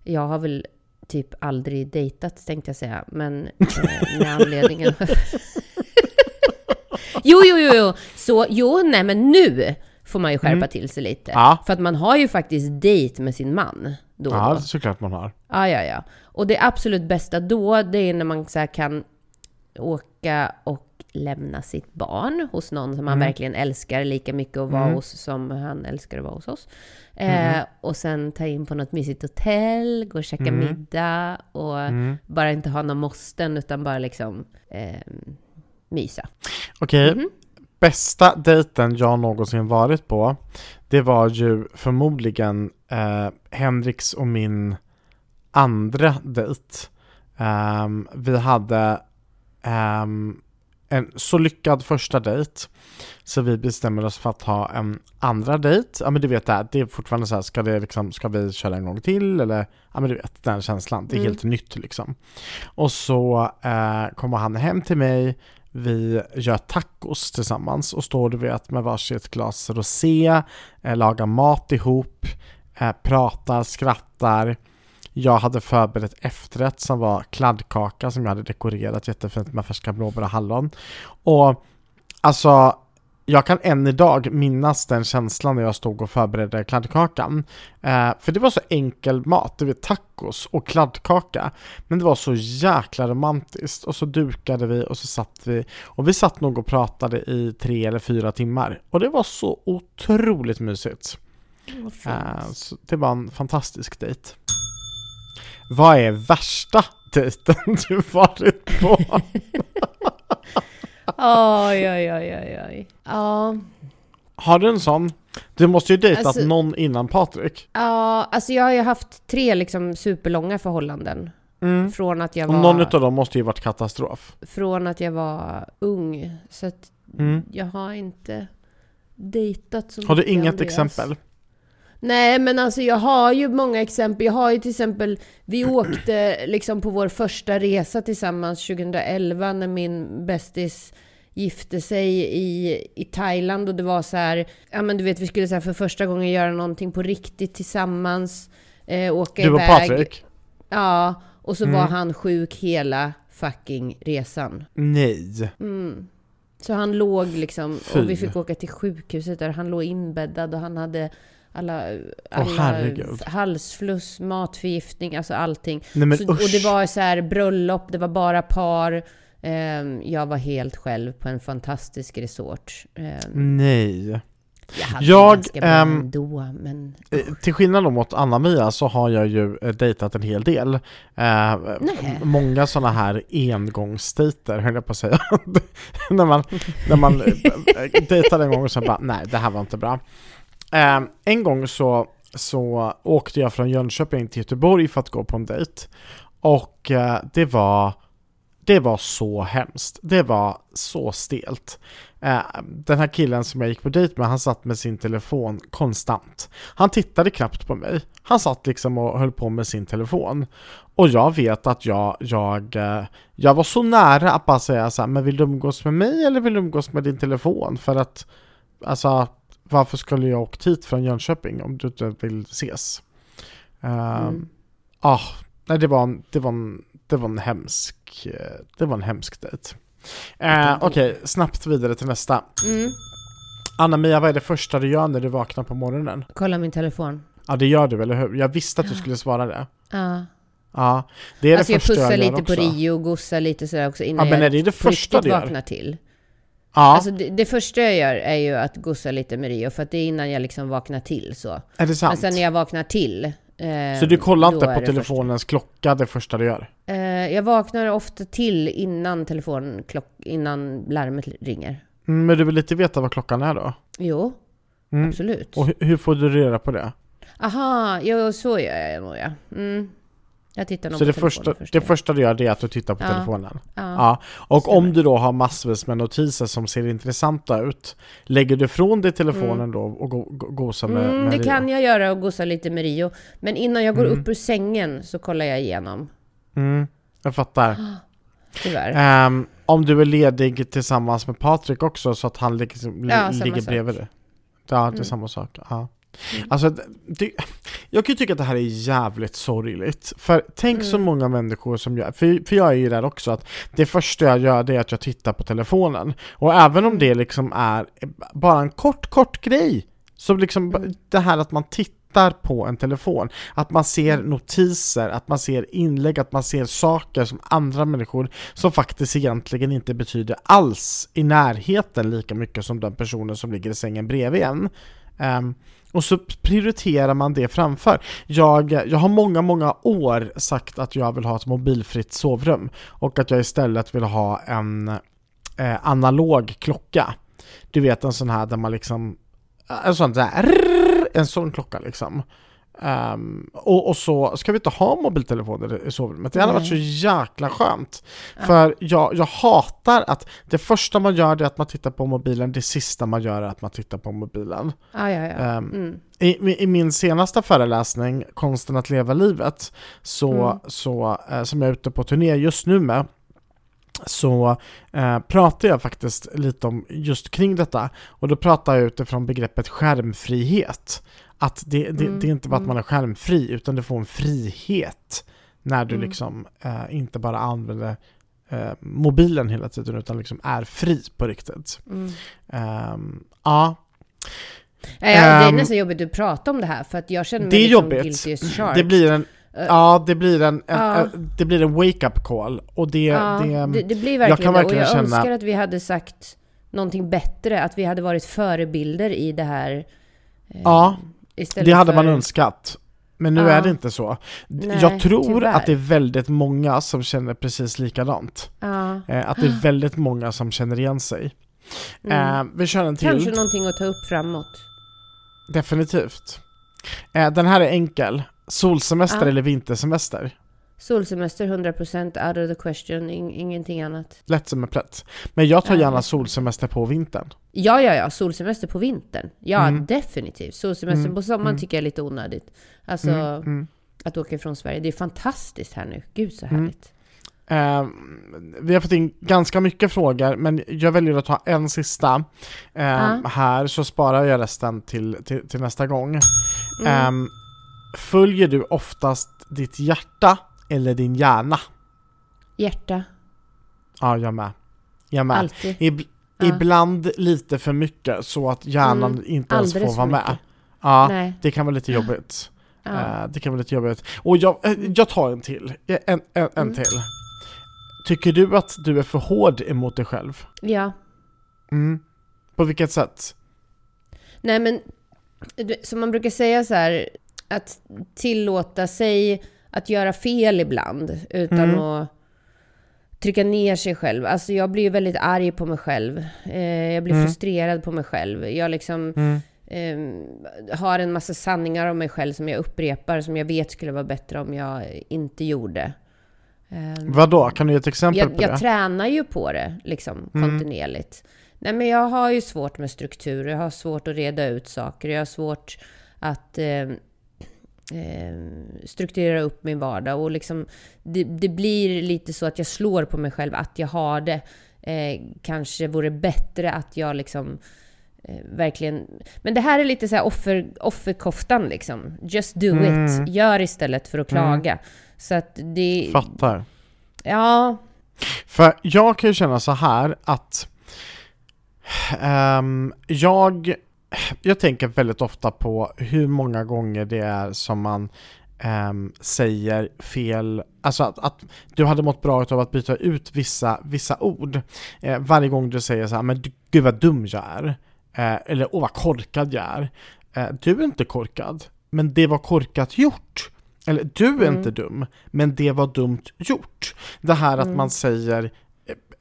Speaker 1: Jag har väl typ aldrig dejtat tänkte jag säga, men med anledningen... jo, jo, jo, jo, så jo, nej men nu får man ju skärpa
Speaker 2: Mm.
Speaker 1: till sig lite.
Speaker 2: Ja.
Speaker 1: För att man har ju faktiskt dejt med sin man då och
Speaker 2: Ja,
Speaker 1: då.
Speaker 2: såklart man har.
Speaker 1: Ja, ja, ja. Och det absolut bästa då, det är när man så kan åka och lämna sitt barn hos någon som man
Speaker 2: Mm.
Speaker 1: verkligen älskar lika mycket att vara
Speaker 2: Mm.
Speaker 1: hos som han älskar att vara hos oss. Eh, och sen ta in på något mysigt hotell, gå och käka
Speaker 2: Mm.
Speaker 1: middag och
Speaker 2: Mm.
Speaker 1: bara inte ha någon måsten utan bara liksom eh, mysa.
Speaker 2: Okej,
Speaker 1: Mhm.
Speaker 2: bästa dejten jag någonsin varit på, det var ju förmodligen eh, Henriks och min andra dejt. Ehm, vi hade ehm, en så lyckad första dejt så vi bestämmer oss för att ha en andra dejt. Ja men du vet det här, det är fortfarande så här, ska, det liksom, ska vi köra en gång till eller? Ja men du vet den känslan, det är
Speaker 1: Mm.
Speaker 2: helt nytt liksom. Och så eh, kommer han hem till mig, vi gör tacos tillsammans och står du vet med varsitt glas rosé, eh, lagar mat ihop, eh, pratar, skrattar. Jag hade förberett efterrätt som var kladdkaka som jag hade dekorerat jättefint med färska blåbär och hallon. Och alltså, jag kan än idag minnas den känslan när jag stod och förberedde kladdkakan. Eh, för det var så enkel mat, det var tacos och kladdkaka. Men det var så jäkla romantiskt. Och så dukade vi och så satt vi. Och vi satt nog och pratade i tre eller fyra timmar. Och det var så otroligt mysigt. Eh, så det var en fantastisk dejt. Vad är värsta dejten du varit på?
Speaker 1: Oj, oj, oj, oj, oj. Ja,
Speaker 2: Har du en sån? Du måste ju dejtat
Speaker 1: Alltså-
Speaker 2: någon innan Patrik.
Speaker 1: ja, alltså jag har ju haft tre liksom superlånga förhållanden.
Speaker 2: Mm.
Speaker 1: Från att jag
Speaker 2: Och
Speaker 1: var...
Speaker 2: någon utav dem måste ju varit katastrof.
Speaker 1: från att jag var ung. Så att
Speaker 2: Mm.
Speaker 1: jag har inte dejtat så
Speaker 2: Har du inget
Speaker 1: Andreas.
Speaker 2: exempel?
Speaker 1: Nej, men alltså jag har ju många exempel. Jag har ju till exempel, vi åkte liksom på vår första resa tillsammans 2011 när min bästis gifte sig i, i Thailand och det var så här, ja men du vet vi skulle så för första gången göra någonting på riktigt tillsammans. Eh, åka
Speaker 2: Du och
Speaker 1: iväg.
Speaker 2: Patrik?
Speaker 1: Ja, och så
Speaker 2: Mm.
Speaker 1: var han sjuk hela fucking resan.
Speaker 2: Nej.
Speaker 1: Mm. Så han låg liksom,
Speaker 2: Fy.
Speaker 1: och vi fick åka till sjukhuset där han låg inbäddad och han hade alla, alla
Speaker 2: herregud.
Speaker 1: halsfluss, matförgiftning, alltså allting.
Speaker 2: Nej
Speaker 1: så, och
Speaker 2: usch.
Speaker 1: det var så här bröllop, det var bara par. Ehm, jag var helt själv på en fantastisk resort. Ehm,
Speaker 2: Nej.
Speaker 1: jag hade
Speaker 2: Jag,
Speaker 1: ganska bra
Speaker 2: ehm,
Speaker 1: ändå, men...
Speaker 2: Eh, Till skillnad mot Anna-Mia så har jag ju eh, dejtat en hel del. Eh, många sådana här engångsdejter höll jag på att säga. när man, när man eh, dejtar en gång och sen bara nej det här var inte bra. Eh, en gång så, så åkte jag från Jönköping till Göteborg för att gå på en dejt. Och eh, det var det var så hemskt. Det var så stelt. Eh, den här killen som jag gick på dejt med, han satt med sin telefon konstant. Han tittade knappt på mig. Han satt liksom och höll på med sin telefon. Och jag vet att jag, jag, eh, jag var så nära att bara säga så här, men vill du umgås med mig eller vill du umgås med din telefon? För att, alltså, varför skulle jag åkt hit från Jönköping om du inte vill ses? Eh,
Speaker 1: Mm.
Speaker 2: ah, nej, det var, en, det, var en, det var en hemsk, eh, det var en hemsk dejt. Eh, Okej, snabbt vidare till nästa.
Speaker 1: Mm.
Speaker 2: Anna-Mia, vad är det första du gör när du vaknar på morgonen?
Speaker 1: Kolla min telefon.
Speaker 2: Ja, det gör du, eller hur? Jag visste att du skulle svara det.
Speaker 1: Ja.
Speaker 2: Ja, det är
Speaker 1: Alltså
Speaker 2: det
Speaker 1: jag
Speaker 2: första jag,
Speaker 1: pussar
Speaker 2: gör
Speaker 1: lite
Speaker 2: också.
Speaker 1: på Rio och gossar lite sådär också innan
Speaker 2: Ja, men är det
Speaker 1: jag
Speaker 2: det första du gör?
Speaker 1: vaknar till.
Speaker 2: Ja,
Speaker 1: Alltså det, det första jag gör är ju att gossa lite med Rio, för att det är innan jag liksom vaknar till så.
Speaker 2: är det
Speaker 1: Men
Speaker 2: sant?
Speaker 1: sen när jag vaknar till... eh,
Speaker 2: Så du kollar inte på telefonens klocka det första du gör?
Speaker 1: Eh, jag vaknar ofta till innan telefonen, klock, innan larmet ringer.
Speaker 2: Mm, men du vill inte veta vad klockan är då?
Speaker 1: Jo,
Speaker 2: Mm.
Speaker 1: absolut.
Speaker 2: Och hur, hur får du reda på det?
Speaker 1: Aha, jo så gör jag nog ja. Mm. Jag tittar nog
Speaker 2: Så
Speaker 1: på
Speaker 2: det första,
Speaker 1: först.
Speaker 2: det första du gör det är att du tittar på
Speaker 1: Ja.
Speaker 2: telefonen?
Speaker 1: Ja.
Speaker 2: Ja, och
Speaker 1: stämmer.
Speaker 2: om du då har massvis med notiser som ser intressanta ut, lägger du från dig telefonen då och go- go- gosar med,
Speaker 1: Mm,
Speaker 2: med
Speaker 1: det
Speaker 2: Rio?
Speaker 1: kan jag göra och gossa lite med Rio. Men innan jag går
Speaker 2: Mm.
Speaker 1: upp ur sängen så kollar jag igenom.
Speaker 2: Mm, jag fattar.
Speaker 1: Tyvärr.
Speaker 2: Ehm, om du är ledig tillsammans med Patrik också så att han liksom,
Speaker 1: Ja,
Speaker 2: ligger
Speaker 1: sak.
Speaker 2: bredvid dig? Ja, det är
Speaker 1: Mm.
Speaker 2: samma sak. Ja.
Speaker 1: Mm.
Speaker 2: Alltså, det, jag kan ju tycka att det här är jävligt sorgligt. För tänk så
Speaker 1: Mm.
Speaker 2: många människor som gör, för, för jag är ju där också, att det första jag gör det är att jag tittar på telefonen. Och även om det liksom är bara en kort, kort grej, så liksom
Speaker 1: Mm.
Speaker 2: det här att man tittar på en telefon, att man ser notiser, att man ser inlägg, att man ser saker som andra människor som faktiskt egentligen inte betyder alls i närheten lika mycket som den personen som ligger i sängen bredvid en. Ehm, och så prioriterar man det framför. Jag, jag har många, många år sagt att jag vill ha ett mobilfritt sovrum och att jag istället vill ha en eh, analog klocka. Du vet en sån här där man liksom, en sån där, en sån klocka liksom. Ehm, och, och så ska vi inte ha mobiltelefoner i sovrummet. Det hade varit så jäkla skönt.
Speaker 1: Ja.
Speaker 2: För jag, jag hatar att det första man gör är att man tittar på mobilen, det sista man gör är att man tittar på mobilen.
Speaker 1: Ja, ja.
Speaker 2: Ehm,
Speaker 1: Mm.
Speaker 2: I, I min senaste föreläsning, Konsten att leva livet, så,
Speaker 1: Mm.
Speaker 2: så, eh, som jag är ute på turné just nu med, så eh, pratar jag faktiskt lite om just kring detta. Och då pratar jag utifrån begreppet skärmfrihet. Att det, det,
Speaker 1: Mm,
Speaker 2: det är inte bara att
Speaker 1: mm.
Speaker 2: man är skärmfri, utan du får en frihet när du
Speaker 1: Mm.
Speaker 2: liksom eh, inte bara använder eh, mobilen hela tiden, utan liksom är fri på riktigt.
Speaker 1: Mm.
Speaker 2: Ehm, ja,
Speaker 1: Ja, ja, det är
Speaker 2: Ehm,
Speaker 1: nästan jobbigt att prata om det här för att jag känner mig
Speaker 2: det är
Speaker 1: liksom
Speaker 2: jobbigt.
Speaker 1: guilty as charged.
Speaker 2: Det blir en,
Speaker 1: Eh,
Speaker 2: ja, det blir en, en,
Speaker 1: Ja.
Speaker 2: en det blir en wake-up call och det,
Speaker 1: ja,
Speaker 2: det,
Speaker 1: det, det blir
Speaker 2: jag
Speaker 1: verkligen
Speaker 2: kan
Speaker 1: det.
Speaker 2: verkligen
Speaker 1: och jag
Speaker 2: känna-
Speaker 1: önskar att vi hade sagt någonting bättre, att vi hade varit förebilder i det här. eh,
Speaker 2: Ja,
Speaker 1: istället
Speaker 2: det hade man
Speaker 1: för-
Speaker 2: önskat. Men nu
Speaker 1: Ja.
Speaker 2: är det inte så.
Speaker 1: Nej,
Speaker 2: jag tror
Speaker 1: tyvärr.
Speaker 2: att det är väldigt många som känner precis likadant.
Speaker 1: Ja,
Speaker 2: Eh, att det är väldigt många som känner igen sig.
Speaker 1: mm.
Speaker 2: Eh, vi kör en till.
Speaker 1: Kanske någonting att ta upp framåt.
Speaker 2: Definitivt. Eh, den här är enkel. Solsemester
Speaker 1: Ja.
Speaker 2: eller vintersemester?
Speaker 1: Solsemester 100% out of the question, ing- ingenting annat.
Speaker 2: Lätt som en plätt. Men jag tar gärna solsemester på vintern.
Speaker 1: Ja, ja, ja, solsemester på vintern. Ja,
Speaker 2: Mm.
Speaker 1: definitivt. Solsemester
Speaker 2: Mm,
Speaker 1: på sommaren
Speaker 2: mm.
Speaker 1: tycker jag är lite onödigt. Alltså,
Speaker 2: Mm, mm.
Speaker 1: att åka ifrån Sverige. Det är fantastiskt här nu. Gud så
Speaker 2: Mm.
Speaker 1: härligt.
Speaker 2: Eh, vi har fått in ganska mycket frågor, men jag väljer att ta en sista eh,
Speaker 1: Ja.
Speaker 2: här, så sparar jag resten till, till, till nästa gång. Eh, följer du oftast ditt hjärta eller din hjärna?
Speaker 1: Hjärta,
Speaker 2: Ja, jag med. Jag med.
Speaker 1: alltid.
Speaker 2: Ib-
Speaker 1: Ja.
Speaker 2: Ibland lite för mycket så att hjärnan
Speaker 1: Mm,
Speaker 2: inte ens får vara
Speaker 1: för
Speaker 2: med.
Speaker 1: mycket.
Speaker 2: Ja,
Speaker 1: Nej.
Speaker 2: det kan vara lite jobbigt.
Speaker 1: Ja.
Speaker 2: Eh, det kan vara lite jobbigt. Och jag, eh, jag tar en till. En, en, en
Speaker 1: Mm.
Speaker 2: till. tycker du att du är för hård emot dig själv?
Speaker 1: Ja.
Speaker 2: Mm. På vilket sätt?
Speaker 1: Nej men, som man brukar säga så här, att tillåta sig att göra fel ibland utan
Speaker 2: Mm.
Speaker 1: att trycka ner sig själv. Alltså jag blir ju väldigt arg på mig själv. Eh, jag blir
Speaker 2: Mm.
Speaker 1: frustrerad på mig själv. Jag liksom
Speaker 2: Mm.
Speaker 1: eh, har en massa sanningar om mig själv som jag upprepar, som jag vet skulle vara bättre om jag inte gjorde. Eh,
Speaker 2: Vadå? Kan du ge ett exempel
Speaker 1: jag,
Speaker 2: på
Speaker 1: jag
Speaker 2: det?
Speaker 1: tränar ju på det liksom
Speaker 2: Mm.
Speaker 1: kontinuerligt. Nej men jag har ju svårt med struktur, jag har svårt att reda ut saker, jag har svårt att eh, strukturera upp min vardag och liksom det, det blir lite så att jag slår på mig själv att jag har det. Eh, kanske vore bättre att jag liksom eh, verkligen... Men det här är lite så här offer, offerkoftan liksom. Just do
Speaker 2: Mm.
Speaker 1: it. Gör istället för att klaga. Så att det...
Speaker 2: Fattar.
Speaker 1: Ja,
Speaker 2: För jag kan ju känna så här att ehm, jag, jag tänker väldigt ofta på hur många gånger det är som man ehm, säger fel, alltså att, att du hade mått bra av att byta ut vissa, vissa ord. Eh, varje gång du säger så här, men gud vad dum jag är. Eh, eller åh vad korkad jag är. Eh, du är inte korkad, men det var korkat gjort. Eller du är
Speaker 1: Mm.
Speaker 2: inte dum, men det var dumt gjort. Det här att
Speaker 1: Mm.
Speaker 2: man säger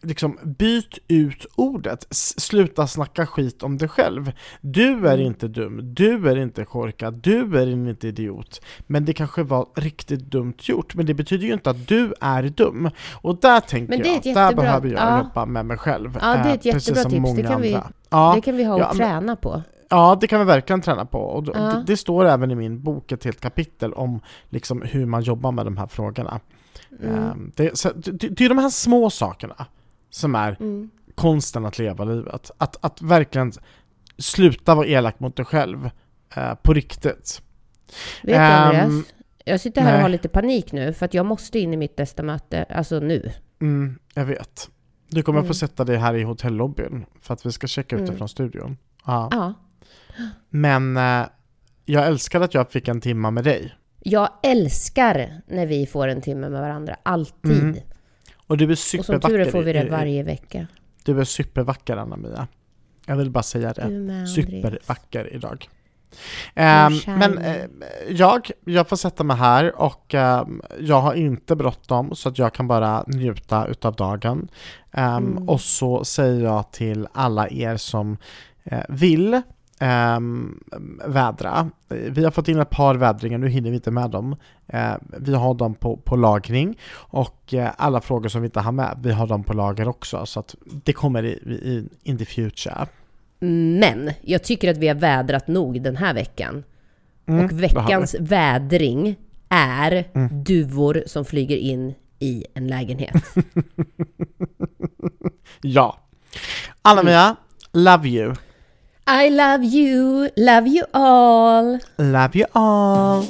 Speaker 2: Liksom, byt ut ordet, S- sluta snacka skit om dig själv. Du är
Speaker 1: Mm.
Speaker 2: inte dum, du är inte korkad, du är inte idiot. Men det kanske var riktigt dumt gjort, men det betyder ju inte att du är dum. Och där tänker jag,
Speaker 1: ett
Speaker 2: där
Speaker 1: jättebra-
Speaker 2: behöver jag
Speaker 1: ja.
Speaker 2: jobba med mig själv.
Speaker 1: Ja, det är
Speaker 2: eh,
Speaker 1: ett jättebra
Speaker 2: precis som
Speaker 1: tips. Det kan vi-.
Speaker 2: Ja,
Speaker 1: det kan vi ha och
Speaker 2: ja,
Speaker 1: träna på.
Speaker 2: Ja, det kan vi verkligen träna på. Och
Speaker 1: Ja.
Speaker 2: det, det står även i min bok ett helt kapitel om liksom hur man jobbar med de här frågorna.
Speaker 1: Mm.
Speaker 2: Ehm, Det, så, det, det är de här små sakerna som är
Speaker 1: Mm.
Speaker 2: konsten att leva livet. Att, att verkligen sluta vara elak mot dig själv eh, på riktigt.
Speaker 1: Vet du Andreas? Jag sitter här
Speaker 2: nej.
Speaker 1: och har lite panik nu för att jag måste in i mitt nästa möte, alltså nu.
Speaker 2: Mm, jag vet. Du kommer
Speaker 1: Mm.
Speaker 2: få sätta dig här i hotellobbyn för att vi ska checka ut
Speaker 1: Mm.
Speaker 2: det från studion. Ja.
Speaker 1: Ja.
Speaker 2: Men eh, jag älskar att jag fick en timma med dig.
Speaker 1: Jag älskar när vi får en timme med varandra, alltid.
Speaker 2: Mm. Och du är
Speaker 1: och som
Speaker 2: supervacker.
Speaker 1: tur är får vi det varje vecka.
Speaker 2: Du är supervacker Anna-Mia. Jag vill bara säga det. Supervacker idag.
Speaker 1: Shiny.
Speaker 2: men eh, jag, jag får sätta mig här och ehm, jag har inte bråttom så att jag kan bara njuta utav dagen. Ehm,
Speaker 1: Mm.
Speaker 2: Och så säger jag till alla er som eh, vill vädra. Eh, Vi har fått in ett par vädringar, nu hinner vi inte med dem. Eh, vi har dem på, på lagring och eh, alla frågor som vi inte har med, vi har dem på lager också. Så att det kommer i, i in the future.
Speaker 1: Men jag tycker att vi har vädrat nog den här veckan.
Speaker 2: Mm,
Speaker 1: och veckans vädring är
Speaker 2: Mm.
Speaker 1: duvor som flyger in i en lägenhet.
Speaker 2: Ja. Anna-Mia, love you.
Speaker 1: I love you, love you all.
Speaker 2: Love you all.